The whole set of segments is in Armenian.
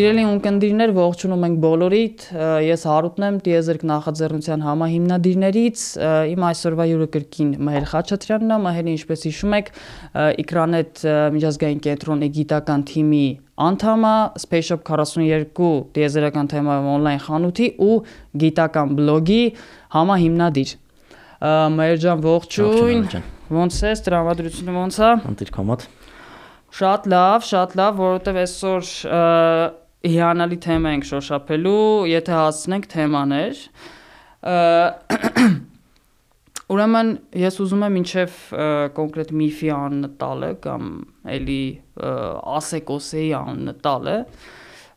Սիրելի ունկնդիրներ, ողջունում ենք բոլորիդ։ Ես Հարութն եմ, Տիեզերք նախաձեռնության համահիմնադիրներից։ Իմ այսօրվա յուրը կրկին Մհեր Խաչատրյանն է։ Մհերը, ինչպես հիշում եք, Ekranet միջազգային կենտրոնի գիտական թիմի անդամ է, Spaceshop 42 տիեզերական թեմայով on-line խանութի ու գիտական բլոգի համահիմնադիր։ Մհեր ջան, ողջույն։ Ոնց ես, տրամադրությունը ոնց է։ Անտիր կամատ։ Շատ լավ, շատ լավ, որովհետև այսօր հիանալի թեմա ենք շոշափելու, եթե հասցնենք թեմաներ։ Ուրեմն ես ուզում եմ ինչև կոնկրետ միֆի անունը տալը կամ էլի ասեկոսեի անունը տալը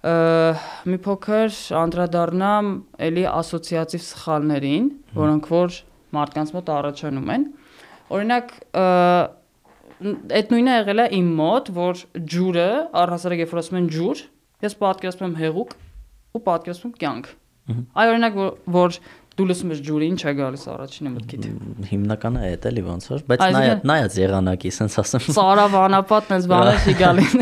մի փոքր անդրադառնամ էլի ասոցիատիվ սխալներին, որոնք որ մարդկանց մոտ առաջանում են։ Օրինակ այդ նույնը եղել է իմ մոտ, որ ջուրը, առհասարակ երբ որ ասում են ջուր, ես պատկերացնում եմ հեղուկ ու պատկերացնում կյանք։ Այ օրինակ որ դու լսում ես ջուրը, ինչ է գալիս առաջինը մտքիդ։ Հիմնականը այդ էլի ոնց որ, բայց նայած նայած եղանակի, sense ասեմ։ Սարավ անապատն էս բանը չի գալին։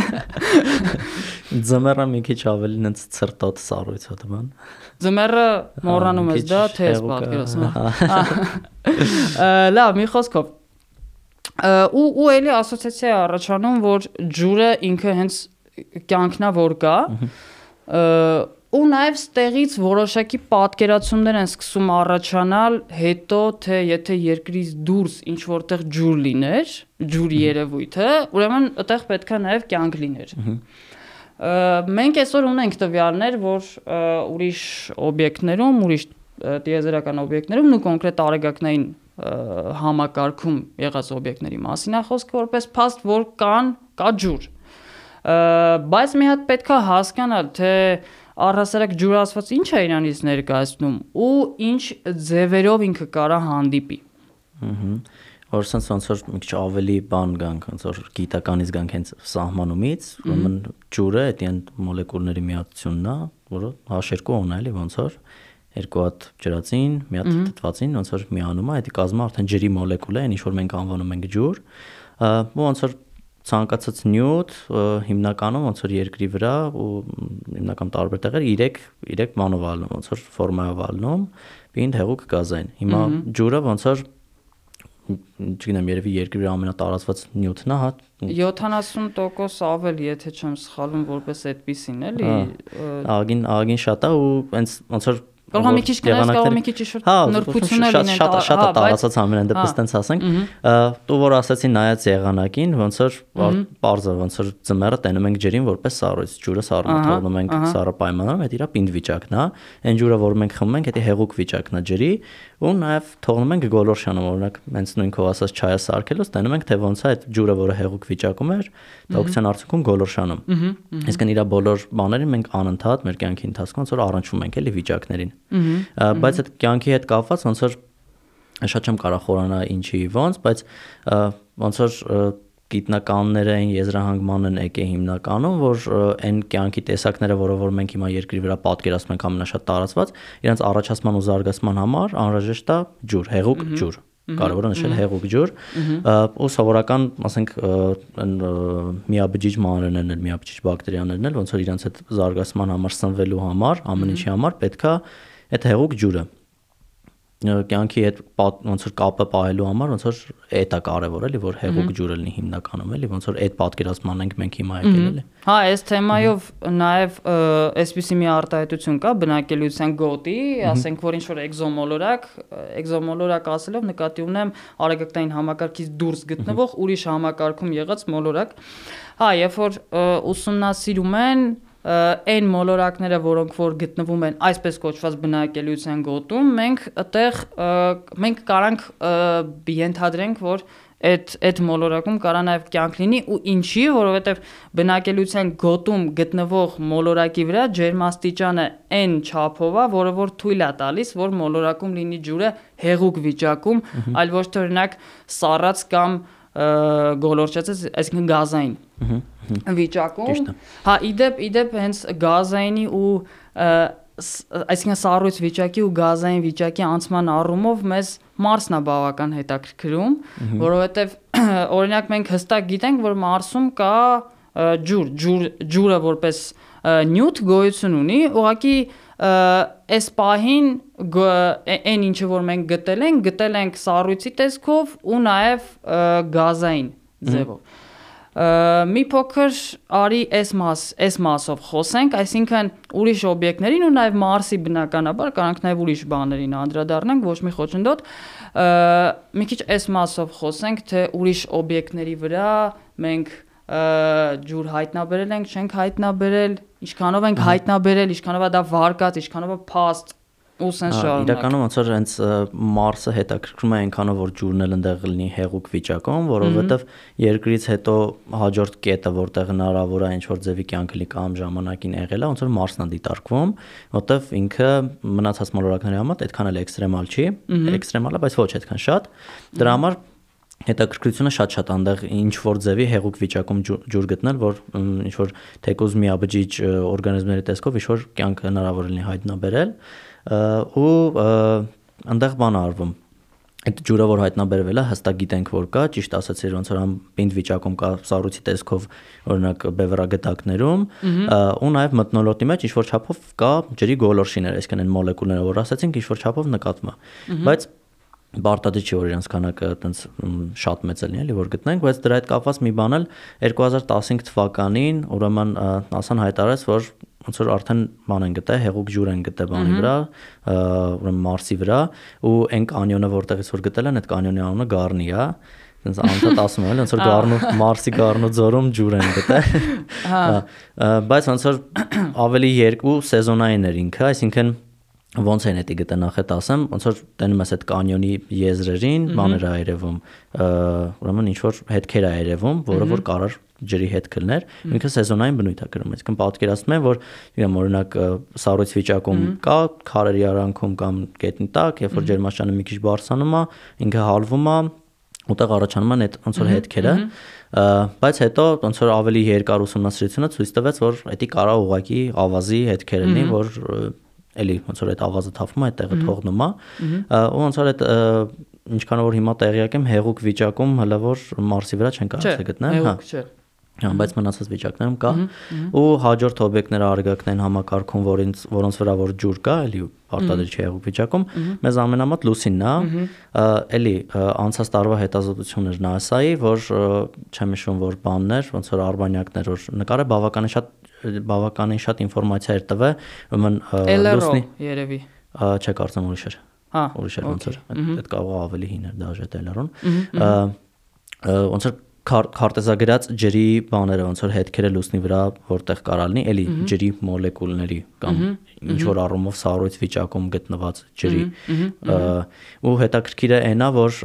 Ձմեռը մի քիչ ավելի նենց ցրտոտ սառույց հա դման։ Ձմեռը մոռանում ես դա, թե ես պատկերացնում։ Լավ, մի խոսքով ու ու էլի ասոցիացիա առաջանում, որ ջուրը ինքը հենց կյանքնա որ կա ու նաև ստեղից որոշակի պատկերացումներ են սկսում առաջանալ հետո թե եթե երկրից դուրս ինչ որտեղ ջուր լիներ, ջուրի երևույթը, ուրեմն այդտեղ պետքա նաև կյանք լիներ։ Մենք այսօր ունենք տվյալներ, որ ուրիշ օբյեկտներում, ուրիշ տիեզերական օբյեկտներում ու կոնկրետ արեգակնային համակարգում եղած օբյեկտների մասին է խոսքը որպես փաստ, որ կան կա ջուր։ Բայց մի հատ պետքա հասկանալ, թե առհասարակ ջուրասված ինչ է իրանից ներկայացնում ու ինչ ձևերով ինքը կարա հանդիպի։ Ահա որ sense ոնց որ մի քիչ ավելի բան գանք, ոնց որ գիտականից գանք հենց սահմանումից, ուրեմն ջուրը դա այն մոլեկուլների միացությունն է, որը H2 ունի, էլի ոնց որ երկու հատ ջրածին, մի հատ թթվածին, ոնց որ միանում է, դա կազմը արդեն ջրի մոլեկուլ է, ինչ որ մենք անվանում ենք ջուր։ Ու ոնց որ ցանկացած նյութ հիմնականում ոնց որ երկրի վրա ու հիմնական տարբեր տեղեր 3 3 մանով ալնում, ոնց որ ֆորմայով ալնում, բին հեղուկ գազային։ Հիմա ջուրը ոնց որ չգիտեմ, երևի երկրի ամենատարածված նյութն է, հա 70% ավել, եթե չեմ սխալվում, որպես այդպեսին էլի։ Ագին ագին շատ է ու հենց ոնց որ Կարող է մի քիչ գնաս, կարող մի քիչ ինչ-որ նրբություններ լինեն։ Շատ շատ շատ տարածած ամենայն դեպս տենց ասենք։ Դու որ ասացի նայած եղանակին, ոնց որ բարձր, ոնց որ ձմեռը տենում ենք ջրին որպես սառույց, ջուրը սառը թողնում ենք սառը պայմաններում, այդ իրա պինդ վիճակն է։ Այն ջուրը, որ մենք խմում ենք, դա հեղուկ վիճակն է ջրի, ու նաև թողնում ենք գոլորշանում, օրինակ, հենց նույն քո ասած չայը սարքելուց տենում ենք, թե ոնց է այդ ջուրը, որը հեղուկ վիճակում էր, տոկցիան արդյունքում գոլորշանում։ Իսկ իրա բոլոր բաներին մենք անընդհատ մեր կյանքի ընթացքում ոնց որ առնչվում ենք էլի վիճակներին։ Բայց այդ կյանքի հետ կապված ոնց որ շատ չեմ կարող խորանալ ինչի ոնց, բայց ոնց որ գիտնականները այն եզրահանգման են եկե հիմնականում, որ այն կյանքի տեսակները, որը որ մենք հիմա երկրի վրա պատկերացնում ենք ամենաշատ տարածված, իրենց առաջացման ու զարգացման համար անհրաժեշտ է ջուր, հեղուկ ջուր կարևորը նշել հեղուկ ջուր ու սովորական ասենք միաբջիջ մանրերն էլ միաբջիջ բակտերիաներն էլ ոնց որ իրենց այդ զարգացման համար սնվելու համար ամեն ինչի համար պետքա այդ հեղուկ ջուրը կյանքի հետ ոնց որ կապը պահելու համար ոնց որ էտա կարևոր էլի որ հեղուկ ջուրը լինի հիմնականում էլի ոնց որ այդ պատկերացման ենք մենք հիմա եկել էլի հա այս թեմայով նաև այսպիսի մի արտահայտություն կա բնակելիության գոտի ասենք որ ինչ որ էկզոմոլորակ էկզոմոլորակ ասելով նկատի ունեմ արագակտային համակարգից դուրս գտնվող ուրիշ համակարգում եղած մոլորակ հա երբ որ ուսումնասիրում են այն մոլորակները, որոնք որ գտնվում են այսպես կոչված բնակելիության գոտում, մենք այդեղ մենք կարանք ենթադրենք, որ այդ այդ մոլորակում կարա նաև կյանք լինի ու ինչի, որովհետև բնակելիության գոտում գտնվող մոլորակի վրա ջերմաստիճանը այն չափով է, որը որ թույլ է տալիս, որ մոլորակում լինի ջուրը հեղուկ վիճակում, այլ ոչ թե օրինակ սառած կամ գոլորշացած, այսինքն գազային վիճակում։ Հա, իդեպ, իդեպ հենց գազայինի ու այսինքն սառույց վիճակի ու գազային վիճակի անցման առումով մեզ Մարսն է բավական հետաքրքրում, որովհետև օրինակ մենք հստակ գիտենք, որ Մարսում կա ջուր, ջուր ջուրը որպես նյութ գոյություն ունի, ուղղակի այս պահին այն ինչը որ մենք գտել ենք, գտել ենք սառույցի տեսքով ու նաև գազային ձևով մի փոքր արի այս մաս, այս մասով խոսենք, այսինքն ուրիշ օբյեկտներին ու նաև Մարսի բնականաբար կարանք նաև ուրիշ բաներին անդրադառնանք, ոչ մի խոչընդոտ։ Մի քիչ այս մասով խոսենք, թե ուրիշ օբյեկտների վրա մենք ջուր հայտնաբերել ենք, չենք հայտնաբերել, ինչքանով ենք հայտնաբերել, ինչքանով է դա վարկած, ինչքանով է փաստ, ու սենց շարունակ։ Իրականում ոնց որ հենց Մարսը հետաքրքրում է այնքանով որ ջուրն էլ այնտեղ լինի հեղուկ վիճակում, որովհետև երկրից հետո հաջորդ կետը, որտեղ հնարավոր է ինչ որ ձևի կյանք լի կամ ժամանակին եղել է, ոնց որ Մարսն է դիտարկվում, որտեվ ինքը մնացած մոլորակների համար այդքան էլ էքստրեմալ չի, էքստրեմալ է, բայց ոչ այդքան շատ։ Դրա համար հետաքրքրությունը շատ-շատ այնտեղ ինչ որ ձևի հեղուկ վիճակում ջուր գտնել, որ ինչ որ թեկուզ միաբջիջ օրգանիզմների տեսքով ինչ որ կյանք հնարավոր լինի հայտնաբերել ու այնտեղ բան արվում այդ ջուրը որ հայտնաբերվել է հստակ գիտենք որ կա ճիշտ ասացիր ոնց որ ամ պինդ վիճակում կա սառույցի տեսքով օրինակ բևեռագետակներում ու նաև մտնոլորտի մեջ ինչ որ չափով կա ջրի գոլորշիներ այսինքն այն մոլեկուլները որ ասացինք ինչ որ չափով նկատվում է բայց բարտադի չի որ իրենց քանակը այտենց շատ մեծ է լինի, որ գտնենք, բայց դրա հետ կապված մի բան էլ 2015 թվականին ուրեմն NASA-ն հայտարարեց, որ ոնց որ արդեն բան են գտել, հեղուկ ջուր են գտել բանի վրա, ուրեմն Մարսի վրա, ու այն կանյոնը որտեղից որ գտել են, այդ կանյոնի անունը Գառնի է այնց անդադ ասում են, ոնց որ Գառնու Մարսի Գառնու ձորում ջուր են գտել։ Հա։ Բայց ոնց որ ավելի երկու սեզոնային էր ինքը, այսինքն ոնց են դա գտա նախ այդ ասեմ ոնց որ տենում ես այդ կանյոնի եզրերին բաներ ա երևում ուրեմն ինչ որ հետքեր ա երևում որը որ կարար ջրի հետ կլներ ինքը սեզոնային բնույթ է կրում այսինքն պատկերացնում եմ որ իրեմ օրինակ սառույց վիճակում կա քարերի արանքում կամ գետնի տակ երբ որ ջերմաշանը մի քիչ բարձրանում է ինքը հալվում է ուտեղ առաջանում են այդ ոնց որ հետքերը բայց հետո ոնց որ ավելի երկար ուսումնասիրությունը ցույց տվեց որ դա կարա ուղակի ավազի հետքեր լինի որ էլի ոնց որ այդ ավազը թափվում է, այդ տեղը թողնում է, ու ոնց որ այդ ինչքան որ հիմա տեղյակ եմ, հեղուկ վիճակում հələ որ Մարսի վրա չեն կարողացել գտնել, հա։ Չէ, Հա, բայց մնացած վիճակներում կա ու հաջորդ օբյեկտները արգակնային համակարգում, որոնց որոնց վրա որ ջուր կա, էլի պարտադիր չի եղու վիճակում, մեզ ամենամոտ լուսինն է, էլի անցած տարվա հետազոտություններ NASA-ի, որ չեմ հիշում որ բաններ, ոնց որ արբանյակներ որ նկարը բավականին շատ բավականին շատ ինֆորմացիա էր տվել, ուրեմն լուսնի երևի։ Չէ, կարծեմ ուրիշ էր։ Հա։ Ուրիշ էր ոնց որ այդ կարող ավելի հին էր դաժե տելերուն։ Ոնց որ քարտեզագրած ջրի բաները ոնց որ հետքերը լուսնի վրա որտեղ կարա լինի, էլի ջրի մոլեկուլների կամ ինչ որ առումով սառույց վիճակում գտնված ջրի ու հետաքրքիրը այնա որ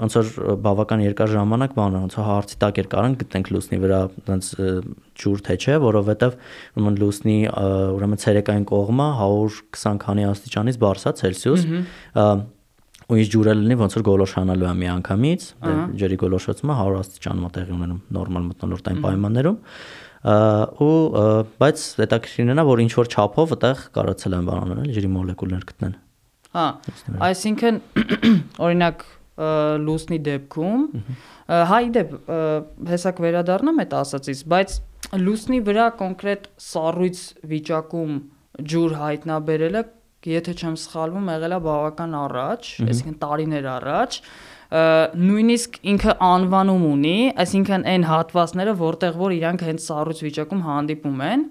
ոնց որ բավական երկար ժամանակ բանը ոնց որ հարցի տակ էր կարան գտնենք լուսնի վրա ոնց ջուր թե չէ, որովհետև ուրեմն լուսնի ուրեմն ցերեկային կողմը 120 քանի աստիճանից բարձր Ցելսիուս ու ինչ ջուրը լինի ոնց որ գոլոշանալու է մի անգամից դե ջրի գոլոշացումը 100 աստիճանում է տեղի ունենում նորմալ մթնոլորտային պայմաններում ու բայց հետաքրքիրն է որ ինչ որ չափով այդտեղ կարացել են բանանել ջրի մոլեկուլներ գտնեն հա այսինքն օրինակ լուսնի դեպքում հա իդեպ հեսակ վերադառնամ այդ ասացից բայց լուսնի վրա կոնկրետ սառույց վիճակում ջուր հայտնաբերելը եթե չեմ սխալվում, եղել է բավական առաջ, այսինքն տարիներ առաջ, նույնիսկ ինքը անվանում ունի, այսինքն այն հատվածները, որտեղ որ իրանք հենց սառույց վիճակում հանդիպում են,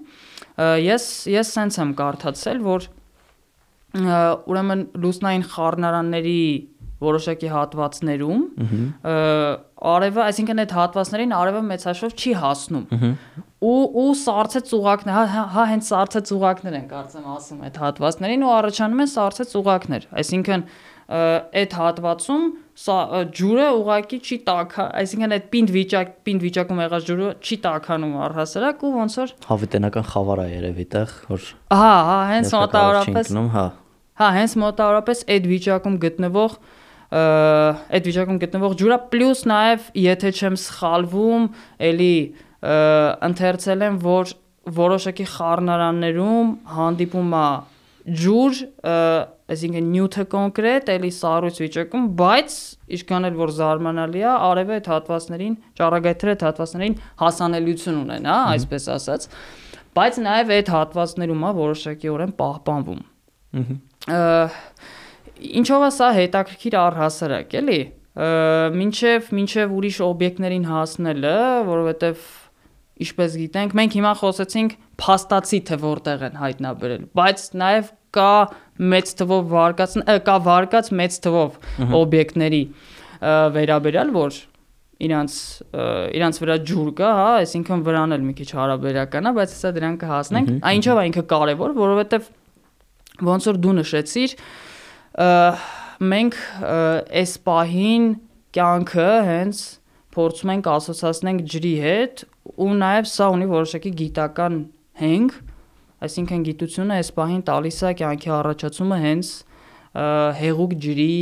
ես ես սենց եմ կարդացել, որ ուրեմն լուսնային խառնարանների որոշակի հատվածներում արևը, այսինքն այդ հատվածներին արևը մեծաշով չի հասնում։ Ու ու սարցե ծուղակներ, հա, հա հա հենց սարցե ծուղակներ են կարծեմ ասում այդ հատվածներին ու առաջանում են սարցե ծուղակներ։ Այսինքն այդ հատվածում սա ջուրը ուղակի չի տակա, այսինքն այդ պինդ վիճակ, պինդ վիճակում եղած ջուրը չի տականում առհասարակ ու ոնց որ հավիտենական խավար է երևի տեղ, որ Հա, հա, հենց մոտավորապես հա։ Հա, հենց մոտավորապես այդ վիճակում գտնվող այդ վիճակում գտնվող ջուրը պլյուս նաև եթե չեմ սխալվում, էլի ընթերցել եմ, որ որոշակի խառնարաններում հանդիպում է ջուր, այսինքն նյութը կոնկրետ, էլի սառույց վիճակում, բայց ինչքան էլ որ զարմանալի է, արևը այդ հատվածներին, ճառագայթերը այդ հատվածներին հասանելիություն ունեն, հա, այսպես ասած։ բայց նաև այդ հատվածներում է որոշակիորեն պահպանվում։ Ինչով է սա հետաքրքիր առհասարակ, էլի։ Մինչև մինչև ուրիշ օբյեկտներին հասնելը, որովհետև ինչպես գիտենք, մենք հիմա խոսեցինք փաստացի թե որտեղ են հայտնաբերել, բայց նաև կա մեծ թվով վարկած կա վարկած մեծ թվով օբյեկտների վերաբերյալ, որ իրանց իրանց վրա ջուր կա, հա, այսինքն վրան էլ մի քիչ հարաբերական է, բայց հեսա դրան կհասնենք։ Այն ինչով է ինքը կարևոր, որովհետև ոնց որ դու նշեցիր, մենք այս պահին կյանքը հենց փորձում ենք ասոցացնենք ջրի հետ ու նաև սա ունի որոշակի գիտական հենք, այսինքն գիտությունը այս պահին տալիս է կյանքի առաջացումը հենց հեղուկ ջրի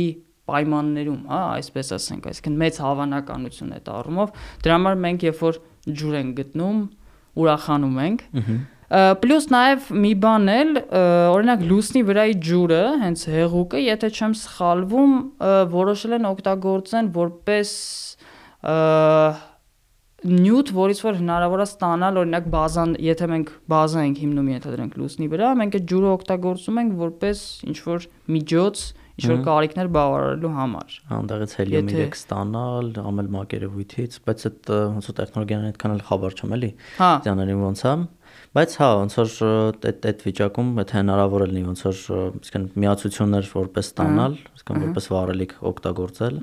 պայմաններում, հա, այսպես ասենք, այսինքն մեծ հավանականություն է տառումով։ Դրա համար մենք երբ որ ջուր ենք գտնում, ուրախանում ենք։ Պլյուս նաև մի բան էլ, օրինակ լուսնի վրայի ջուրը, հենց հեղուկը, եթե չեմ սխալվում, որոշել են օգտագործեն որպես նյութ, որից որ հնարավոր է ստանալ, օրինակ բազան, եթե մենք բազա ենք հիմնում ենթադրենք լուսնի վրա, մենք այդ ջուրը օգտագործում ենք որպես ինչ որ միջոց ինչ որ կարիքներ բավարարելու համար։ Անդեղից հելիում 3 ստանալ, ամել մակերևույթից, բայց այդ ոնց որ տեխնոլոգիան այդքան էլ խաբար չեմ էլի։ Հա։ Ձաներին ոնց է։ Բայց հա, ոնց որ այդ այդ վիճակում եթե հնարավոր է լինի ոնց որ իսկն միացություններ որպես ստանալ, իսկն որպես վարելիք օգտագործել,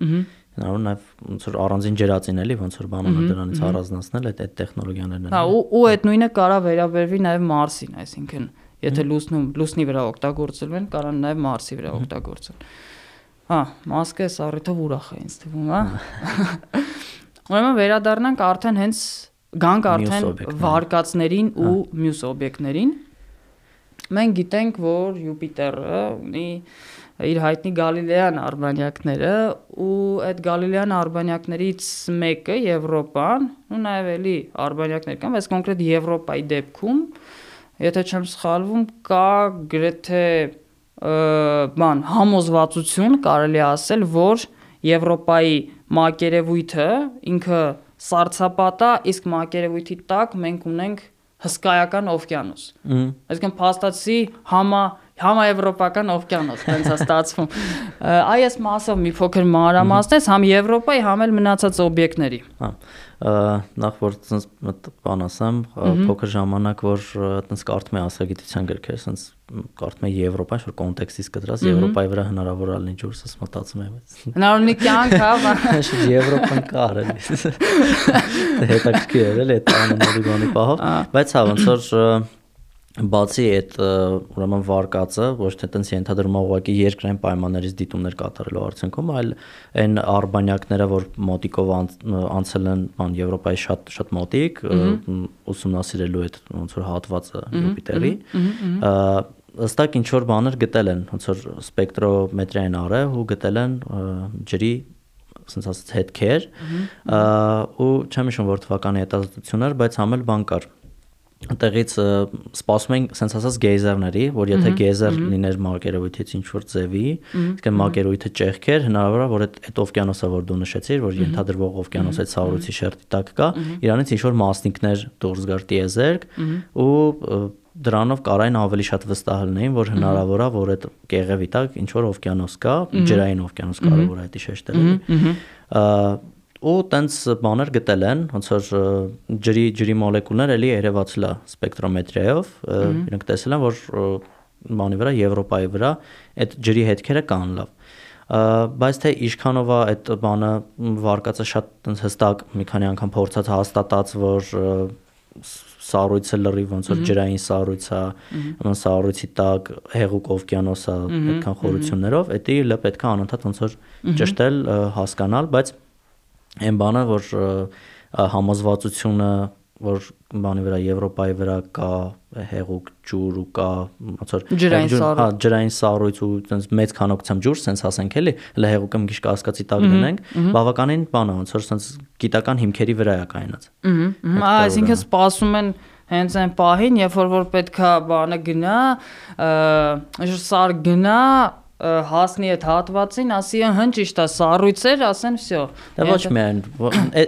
հնարավոր նաև ոնց որ առանձին ջրածին էլի ոնց որ բանանը դրանից առանձնացնել այդ այդ տեխնոլոգիաներն են։ Հա, ու ու այդ նույնը կարա վերաբերվի նաև Մարսին, այսինքն եթե լուսնում լուսնի վրա օգտագործելու են, կարան նաև Մարսի վրա օգտագործել։ Հա, մասկը սառիթով ուրախ է ինձ թվում, հա։ Ուրեմն վերադառնանք արդեն հենց գանք արդեն վարկածներին ու մյուս օբյեկտներին։ Մենք գիտենք, որ Յուպիտերը ունի իր հայտնի Գալիլեյան արբանյակները ու այդ Գալիլեյան արբանյակներից մեկը Եվրոպան, ու նաև էլի արբանյակներ կան, բայց կոնկրետ Եվրոպայի դեպքում, եթե չեմ սխալվում, կա գրեթե բան համոզվածություն կարելի ասել, որ Եվրոպայի մակերևույթը ինքը սարսափատա, իսկ մակերևույթի տակ մենք ունենք հսկայական օվկիանոս։ Այսինքն փաստացի համա համաեվրոպական օվկիանոս, տենց է ստացվում։ Այս մասով մի փոքր մանրամասնես համ Եվրոպայի, համ էլ մնացած օբյեկտների։ Հա նախ որ ցած բան ասեմ, փոքր ժամանակ որ այտենց կարդում եմ ասագիտության գրքեր, ցած կարդում եմ Եվրոպա, որ կոնտեքստից կտրած Եվրոպայի վրա հնարավոր է լինի ջուրս, ես մտածում եմ, բայց հնարավորնի կյանք, հա, շուտ Եվրոպան կա արել։ Հետաքրքիր է, էլի այդ անունների բանի պահով, բայց հա ոնց որ բացի այդ ուրեմն վարկածը ոչ թե տենց ենթադրում ուղղակի երկրային պայմաններից դիտումներ կատարելու արդյունքում, այլ այն արբանյակները, որ մոտիկով անցել են բան Եվրոպայի շատ շատ մոտիկ ուսումնասիրելու այդ ոնց որ հատվածը Յուպիտերի, ըստակ ինչ որ բաներ գտել են, ոնց որ սպեկտրոմետրիային արև ու գտել են ջրի ասենց ասած հետքեր ու չեմ հիշում որ թվականի հետազոտություններ, բայց համ էլ բան կար այդտեղից սպասում ենք սենց ասած գեյզերների, որ եթե գեյզեր լիներ մակերևույթից ինչ որ ձևի, իսկ այն մակերևույթը ճեղքեր, հնարավոր է որ այդ այդ օվկիանոսը, որ դու նշեցիր, որ ենթադրվող օվկիանոս այդ սառույցի շերտի տակ կա, իրանից ինչ որ մասնիկներ դուրս գար տիեզերք ու դրանով կարային ավելի շատ վստահ լինեին, որ հնարավոր է, որ այդ կեղևի տակ ինչ որ օվկիանոս կա, ջրային օվկիանոս կարող է դա շեշտել ու տենց բաներ գտել են, ոնց որ ջրի ջրի մոլեկուլներ էլի երևացել է սպեկտրոմետրիայով, իրենք տեսել են, որ բանի վրա Եվրոպայի վրա այդ ջրի հետքերը կան լավ բայց թե ինչքանով է այդ բանը վարկածը շատ տենց հստակ մի քանի անգամ փորձած հաստատած որ սառույցը լրի ոնց որ ջրային սառույց է, ոնց սառույցի տակ հեղուկ օվկիանոս է այդքան խորություններով, դա լը պետք է անընդհատ ոնց որ ճշտել, հասկանալ, բայց այն բանը, որ համոզվածությունը որ բանի վրա Եվրոպայի վրա կա հեղուկ ջուր ու կա ոնց որ ջրային սառույց, հա, ջրային սառույց ու այնպես մեծ քանակությամբ ջուր, սենց ասենք էլի, հələ հեղուկը մի քիչ կասկածի տակ դնենք, բավականին բան է, ոնց որ սենց գիտական հիմքերի վրա է կայնած։ Ահա, այսինքն սպասում են հենց այն պահին, երբ որ որ պետքա բանը գնա, սար գնա, հասնի այդ հատվածին, ասի հն ճիշտ է, սառույցեր, ասեն վсё։ Դա ոչ միայն,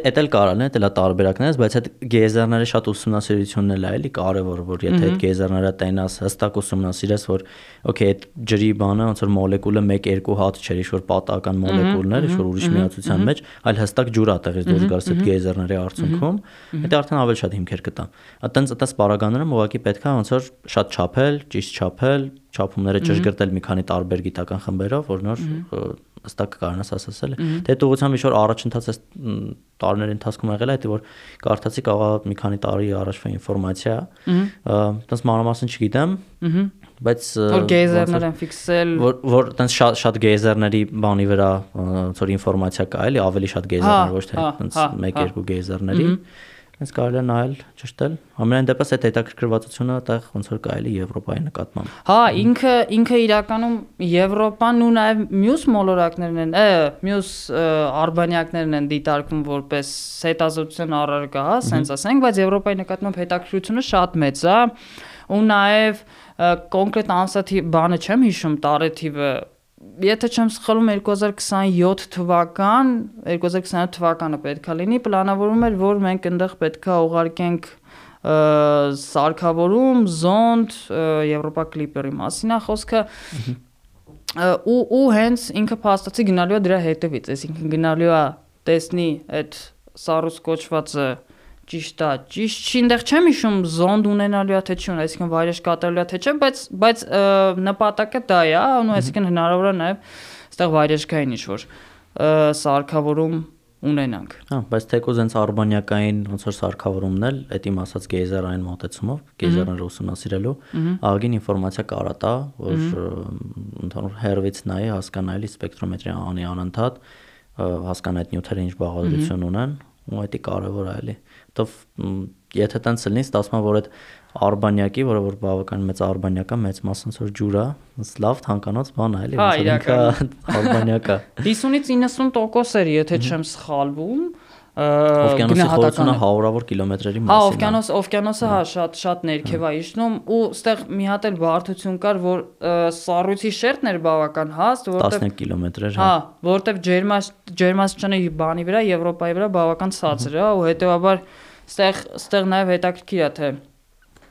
էդ էլ կարան է, դելա տարբերակներից, բայց այդ գեյզերները շատ ուսումնասիրությունն էլ է, էլի կարևոր, որ եթե այդ գեյզերները տենաս հստակ ուսումնասիրես, որ օքեյ, այդ ջրի բանը ոնց որ մոլեկուլը 1-2 հատ չէ, ինչ որ պատահական մոլեկուլներ, ինչ որ ուրիշ միացության մեջ, այլ հստակ ջուր է տեղից դուրս գալիս այդ գեյզերների արդյունքում, դա արդեն ավելի շատ հիմքեր կտա։ Այտենց այտենց պարագաներում ուղղակի պետքա ոնց որ շատ չափել, ճիշտ չափել, չափումները ճշգրտել մի քանի տարբեր գիտական խմբերով, որ նոր հստակ կարողանաս ասել։ Դե այդ ուղղությամբ ինչ որ առաջընթաց է տարիների ընթացքում եղել է, դա որ կարդացի կարող մի քանի տարի առաջվա ինֆորմացիա, այդպես մանրամասն չգիտեմ, բայց որ գեյզերներ են ֆիքսել որ որ այդպես շատ շատ գեյզերների բանի վրա ոնց որ ինֆորմացիա կա, էլի ավելի շատ գեյզերներ, ոչ թե այդպես 1-2 գեյզերների Հենց կարելի է նայել, ճշտել։ Ամենայն դեպս այդ հետաքրքրվածությունը այդտեղ ոնց որ կարելի Եվրոպայի նկատմամբ։ Հա, ինքը ինքը իրականում Եվրոպան ու նաև մյուս մոլորակներն են, է, մյուս արբանյակներն են դիտարկվում որպես հետազոտության առարկա, հա, սենց ասենք, բայց Եվրոպայի նկատմամբ հետաքրքրությունը շատ մեծ է ու նաև կոնկրետ ամսաթի բանը չեմ հիշում տարեթիվը եթե չեմ սխալվում 2027 թվական 2027 թվականը պետքա լինի պլանավորում էր որ մենք այնտեղ պետքա ուղարկենք սարքավորում զոնդ Եվրոպա կլիպերի մասին է խոսքը ու ու հենց ինքը փաստացի գնալու է դրա հետևից այսինքն գնալու է տեսնի այդ սառուց կոչվածը ճիշտ է ճիշտ չի այնտեղ չեմ հիշում զոնդ ունենալու է թե չի ունենալու այսինքն վայրեժ կատարելու է թե չէ բայց բայց նպատակը դա է ու այսինքն հնարավոր է նաև այստեղ վայրեժքային ինչ որ սարքավորում ունենանք հա բայց թեկոզ հենց արբանյակային ոնց որ սարքավորումն էլ այդ իմ ասած գեյզերային մոտեցումով գեյզերները ուսումնասիրելու աղագին ինֆորմացիա կարա տա որ ընդհանուր հերվից նայի հասկանալի սպեկտրոմետրի անի անընդհատ հասկանա այդ նյութերը ինչ բաղադրություն ունեն ու դա կարևոր է էլի որովհետև եթե տենց լինի, ստացվում է որ այդ արբանյակի, որը որ բավական մեծ արբանյակա, մեծ մասն որ ջուր է, լավ թանկանոց բան է, էլի, ոնց որ արբանյակա։ 50-ից 90% էր, եթե չեմ սխալվում, Օվկիանոսի խորությունը հարյուրավոր կիլոմետրերի մասն է։ Հա, օվկիանոս, օվկիանոսը հա շատ շատ ներքև է իջնում ու ստեղ մի հատ էլ բարդություն կար, որ սառույցի շերտն էր բավական հաստ, որտեղ 15 կիլոմետր էր, հա, որտեղ ջերմաս ջերմասճանը բանի վրա, Եվրոպայի վրա բավական ցածր է, ու հետեւաբար ստեղ ստեղ նաև հետաքրքիր է թե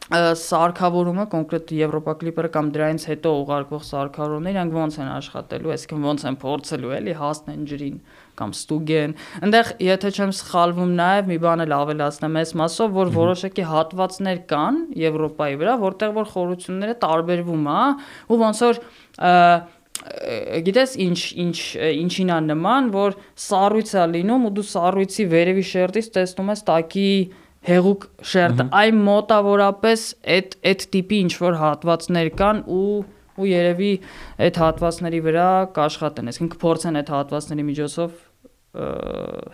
սարքավորումը կոնկրետ Եվրոպա կլիպերը կամ դրանից հետո ուղարկվող սարքավորումները իրանք ոնց են աշխատելու, այսինքն ոնց են փորձելու էլի հասնեն ջրին կամ ստուգեն։ Այնտեղ եթե չեմ սխալվում նաև մի բան էլ ավելացնեմ այս մասով, որ որոշակի հատվածներ կան Եվրոպայի վրա, որտեղ որ խորությունները տարբերվում, հա, ու ոնց որ գիտես ինչ ինչ ինչին է նման, որ սառույց է լինում ու դու սառույցի վերևի շերտից տեսնում ես տակի հեղուկ շերտը, այն մոտավորապես այդ այդ տիպի ինչ որ հատվածներ կան ու ու երևի այդ հատվածների վրա կաշխատեն, այսինքն կփորձեն այդ հատվածների միջոցով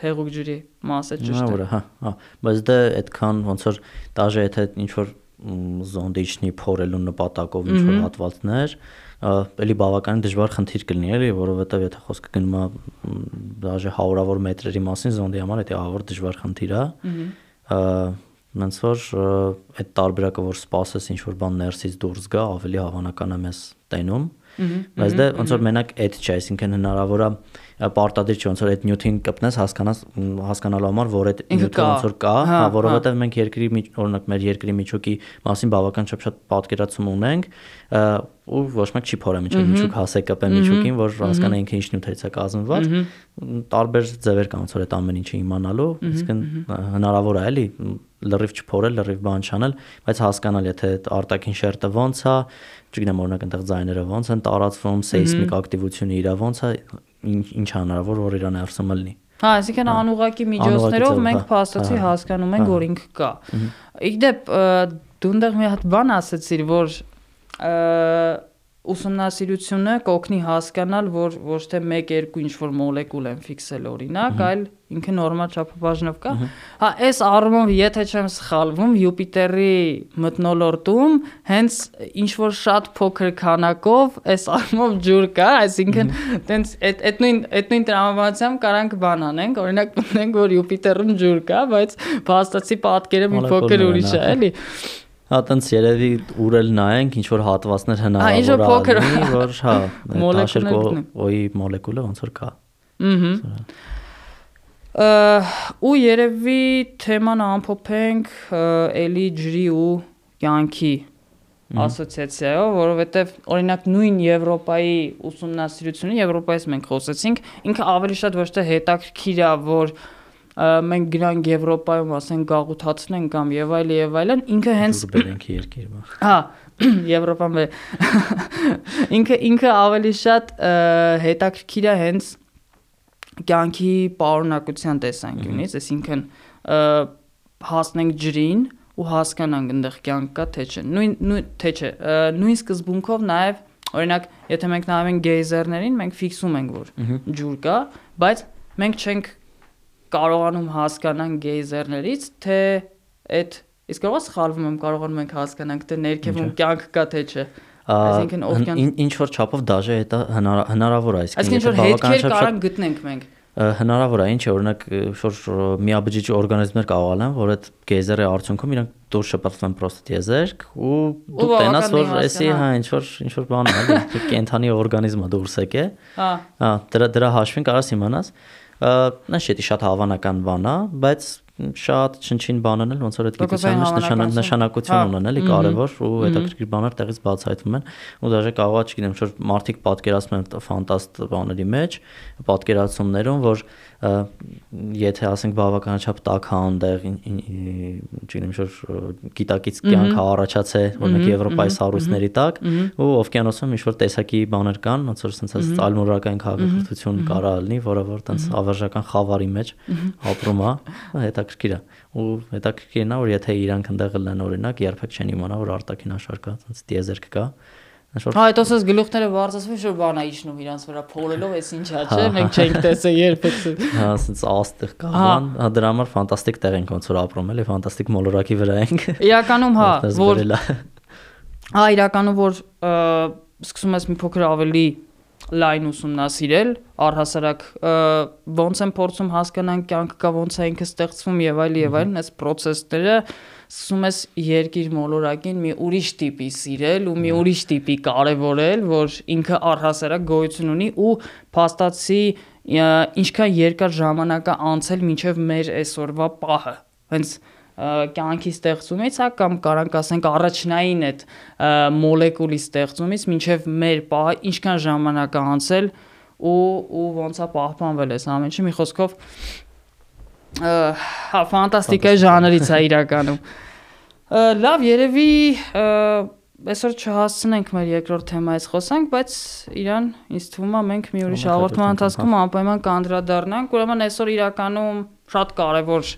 հեղուկ ջրի մասը ճշտել։ Հա, հա, բայց դա այդքան ոնց որ դաժե եթե ինչ որ զոնդիչնի փորելու նպատակով ինչ որ հատվածներ, էլի բավականին դժվար խնդիր կլինի էլի, որովհետև եթե խոսքը գնում է դաժե հարյուրավոր մետրերի մասին զոնդի համար, դա ավոր դժվար խնդիր է։ Հենց որ այդ տարբերակը որ սпасես ինչ որ բան ներսից դուրս գա, ավելի հավանական է մեզ տենում։ Ա Բայց դա ոնց որ մենակ այդ չէ, այսինքն հնարավոր է պարտադիր չի ոնց որ այդ նյութին կպնես հասկանաս հասկանալու համար որ այդ նյութը ոնց որ կա, հա, որովհետև մենք երկրի օրինակ մեր երկրի միջուկի մասին բավական շատ պատկերացում ունենք ու ոչ մեկ չի փորը միջուկ միջուկ հասեկապ է միջուկին որ հասկանա ինքը ինչ նյութերից է կազմված տարբեր ձևեր կան ոնց որ այդ ամեն ինչը իմանալու իսկ հնարավոր է էլի լրիվ չփորել, լրիվ բան չանել, բայց հասկանալ, եթե արտաքին շերտը ոնց է, չգիտեմ, օրինակ այնտեղ ձայները ոնց են տարածվում, սեյսմիկ ակտիվությունը իրա ոնց է, ինչ հնարավոր որ իրան ներսում լինի։ Հա, այսինքն անուղակի միջոցներով մենք հա, փաստացի հա, հասկանում ենք, հա, որ ինքը կա։ Իդեպ դու այնտեղ մի հատ բան ասացիր, որ ուսումնասիրությունը կօգնի հասկանալ, որ ոչ թե 1-2 ինչ որ մոլեկուլ են ֆիքսել օրինակ, այլ ինքը նորմալ չափաբաժնով կա։ Հա, այս առումով, եթե չեմ սխալվում, Յուպիտերի մթնոլորտում հենց ինչ որ շատ փոքր քանակով այս առումով ջուր կա, այսինքն տենց այդ այդ նույն այդ նույն տրամաբանությամբ կարանք բան անենք, օրինակ պնդենք, որ Յուպիտերում ջուր կա, բայց փաստացի պատկերը մի փոքր ուրիշ է, էլի։ Հա, տենց երևիուրել նայենք, ինչ որ հատվածներ հնարավոր է, որ հա, դաշերկոյի մոլեկուլը ոնց որ կա։ Ահա ու երևի թեման ամփոփենք էլի ջրի ու կյանքի ասոցիացիայով, որովհետև օրինակ նույն Եվրոպայի ուսումնասիրությունը, Եվրոպայից մենք խոսեցինք, ինքը ավելի շատ ոչ թե հետաքրքիր է, որ մենք գրանք Եվրոպայում ասենք գաղութացնենք կամ եւ այլ եւ այլն, ինքը հենց բերենք երկիր բա։ Հա, Եվրոպան ինքը ինքը ավելի շատ հետաքրքիր է հենց կյանքի պարունակության տեսանկյունից, այսինքն հասնենք ջրին, ու հասկանանք այնտեղ կյանք կա թե չէ։ Նույն նույն թե չէ։ Նույն սկզբունքով նաև օրինակ, եթե մենք նայենք գեյզերներին, մենք ֆիքսում ենք, որ ջուր կա, բայց մենք չենք կարողանում հասկանալ գեյզերներից, թե այդ իսկ կարող է սխալվում եմ կարողանում ենք հասկանանք, թե ներքևում կյանք կա թե չէ։ Այսինքն օվկիան ինչ որ չափով դաժե դա հնարավոր է, այսինքն եթե բավականաչափ կարող գտնենք մենք հնարավոր է, ինչ է, օրինակ, որ միաբջիջ օրգանիզմներ կարող ալեն, որ այդ գեյզերի արդյունքում իրանք դուրս շպրտվեն պրոստատ եզերք ու դու տենաս որ էսի հա ինչ որ ինչ որ բան է, էլի կենթանի օրգանիզմը դուրս եկե։ Հա։ Հա, դրա դրա հաշվին կարաս իմանաս։ Նա շատ հավանական բան է, բայց շատ չնչին բանն էլ ոնց որ այդ գիտության մեջ նշանակություն հա։ ունեն էլի կարևոր ու հետաքրքիր բաներ տեղից բացահայտվում են ու դաժե կարող է չգիտեմ որ մարդիկ պատկերացնում են ֆանտաստ բաների մեջ պատկերացումներում որ եթե ասենք բավականաչափ տաք հա այնտեղ չգիտեմ ինչ գիտակից կյանք հա առաջացե օրինակ Եվրոպայի սառույցների տակ ու օվկիանոսում ինչ որ տեսակի բաներ կան ոնց որ sense ծալմուրական քաղաքակրթություն կարա լինի որը որ տենց ավարժական խավարի մեջ ապրում է հետաքրքիր է ու հետաքրքիրն է որ եթե իրանք այնտեղ լեն օրինակ երբեք չեն իմանա որ արտաքին աշարկա տենց դիեզերք կա Հա, այդ ասես գլուխները բարձրացվում շուտ բան է իջնում իրանց վրա փորելով, էս ինչա, չէ՞, մենք չենք տեսել երբեք։ Հա, ասես աստեղ կա բան, հա դրա համար ֆանտաստիկ տեղ ենք ոնց որ ապրում էլի, ֆանտաստիկ մոլորակի վրա ենք։ Իրականում հա, որ Հա, իրականում որ սկսում ես մի փոքր ավելի լայն ուսումնասիրել, առհասարակ ոնց են փորձում հասկանան կյանքը կա ոնց է ինքը ստեղծվում եւ այլ եւ այլն, այս process-ները սկսում ես երկիր մոլորակին մի ուրիշ տիպի սիրել ու մի ուրիշ տիպի կարևորել, որ ինքը առհասարակ գոյություն ունի ու փաստացի ինչքան երկար ժամանակ է անցել մինչև մեր այսօրվա պահը։ Հենց կյանքի ստեղծումից, հա կամ կարանք ասենք առաջնային այդ մոլեկուլի ստեղծումից մինչև մեր պահը ինչքան ժամանակ է անցել ու ու ոնց է պահպանվել այս ամեն ինչը մի խոսքով հա ֆանտաստիկա ժանրից է իրականում լավ երևի այսօր չհասցնենք մեր երկրորդ թեմայից խոսանք, բայց իրան ինձ թվում է մենք մի ուրիշ հաղորդման ընթացքում անպայման կանդրադառնանք։ Ուրեմն այսօր իրականում շատ կարևոր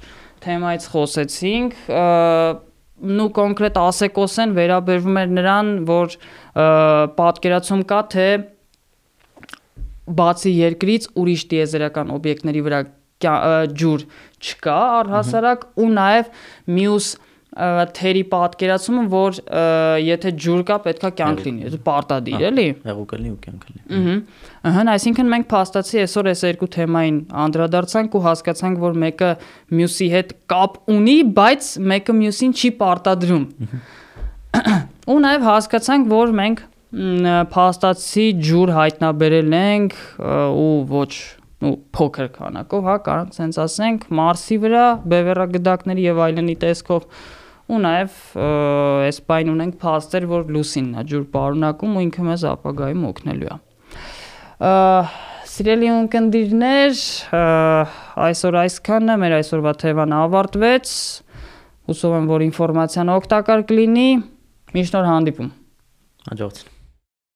թեմայից խոսեցինք, նու կոնկրետ ասեկոսեն վերաբերվում էր նրան, որ պատկերացում կա, թե բացի երկրից ուրիշ տիեզերական օբյեկտների վրա ջուր չկա առհասարակ ու նաև մյուս թերի պատկերացումը, որ եթե ջուր կա, պետքա կյանք լինի, դա պարտադիր էլի։ Հեղուկ լինի ու կյանք լինի։ Ահա, ըհը, այսինքն մենք փաստացի այսօր այս երկու թեմային անդրադարձանք ու հասկացանք, որ մեկը մյուսի հետ կապ ունի, բայց մեկը մյուսին չի պարտադրում։ Ու նաև հասկացանք, որ մենք փաստացի ջուր հայտնաբերել ենք ու ոչ ու փոքր քանակով, հա, կարանք սենց ասենք, Մարսի վրա, բևեռագդակների եւ այլնի տեսքով ու նաև այս բայն ունենք փաստեր, որ լուսինն է ջուր պարունակում ու ինքը մեզ ապագայում օգնելու է։ Սիրելի ունկնդիրներ, այսօր այսքանը մեր այսօրվա թեման ավարտվեց։ Հուսով եմ, որ ինֆորմացիան օգտակար կլինի։ Միշտ նոր հանդիպում։ Հաջողություն։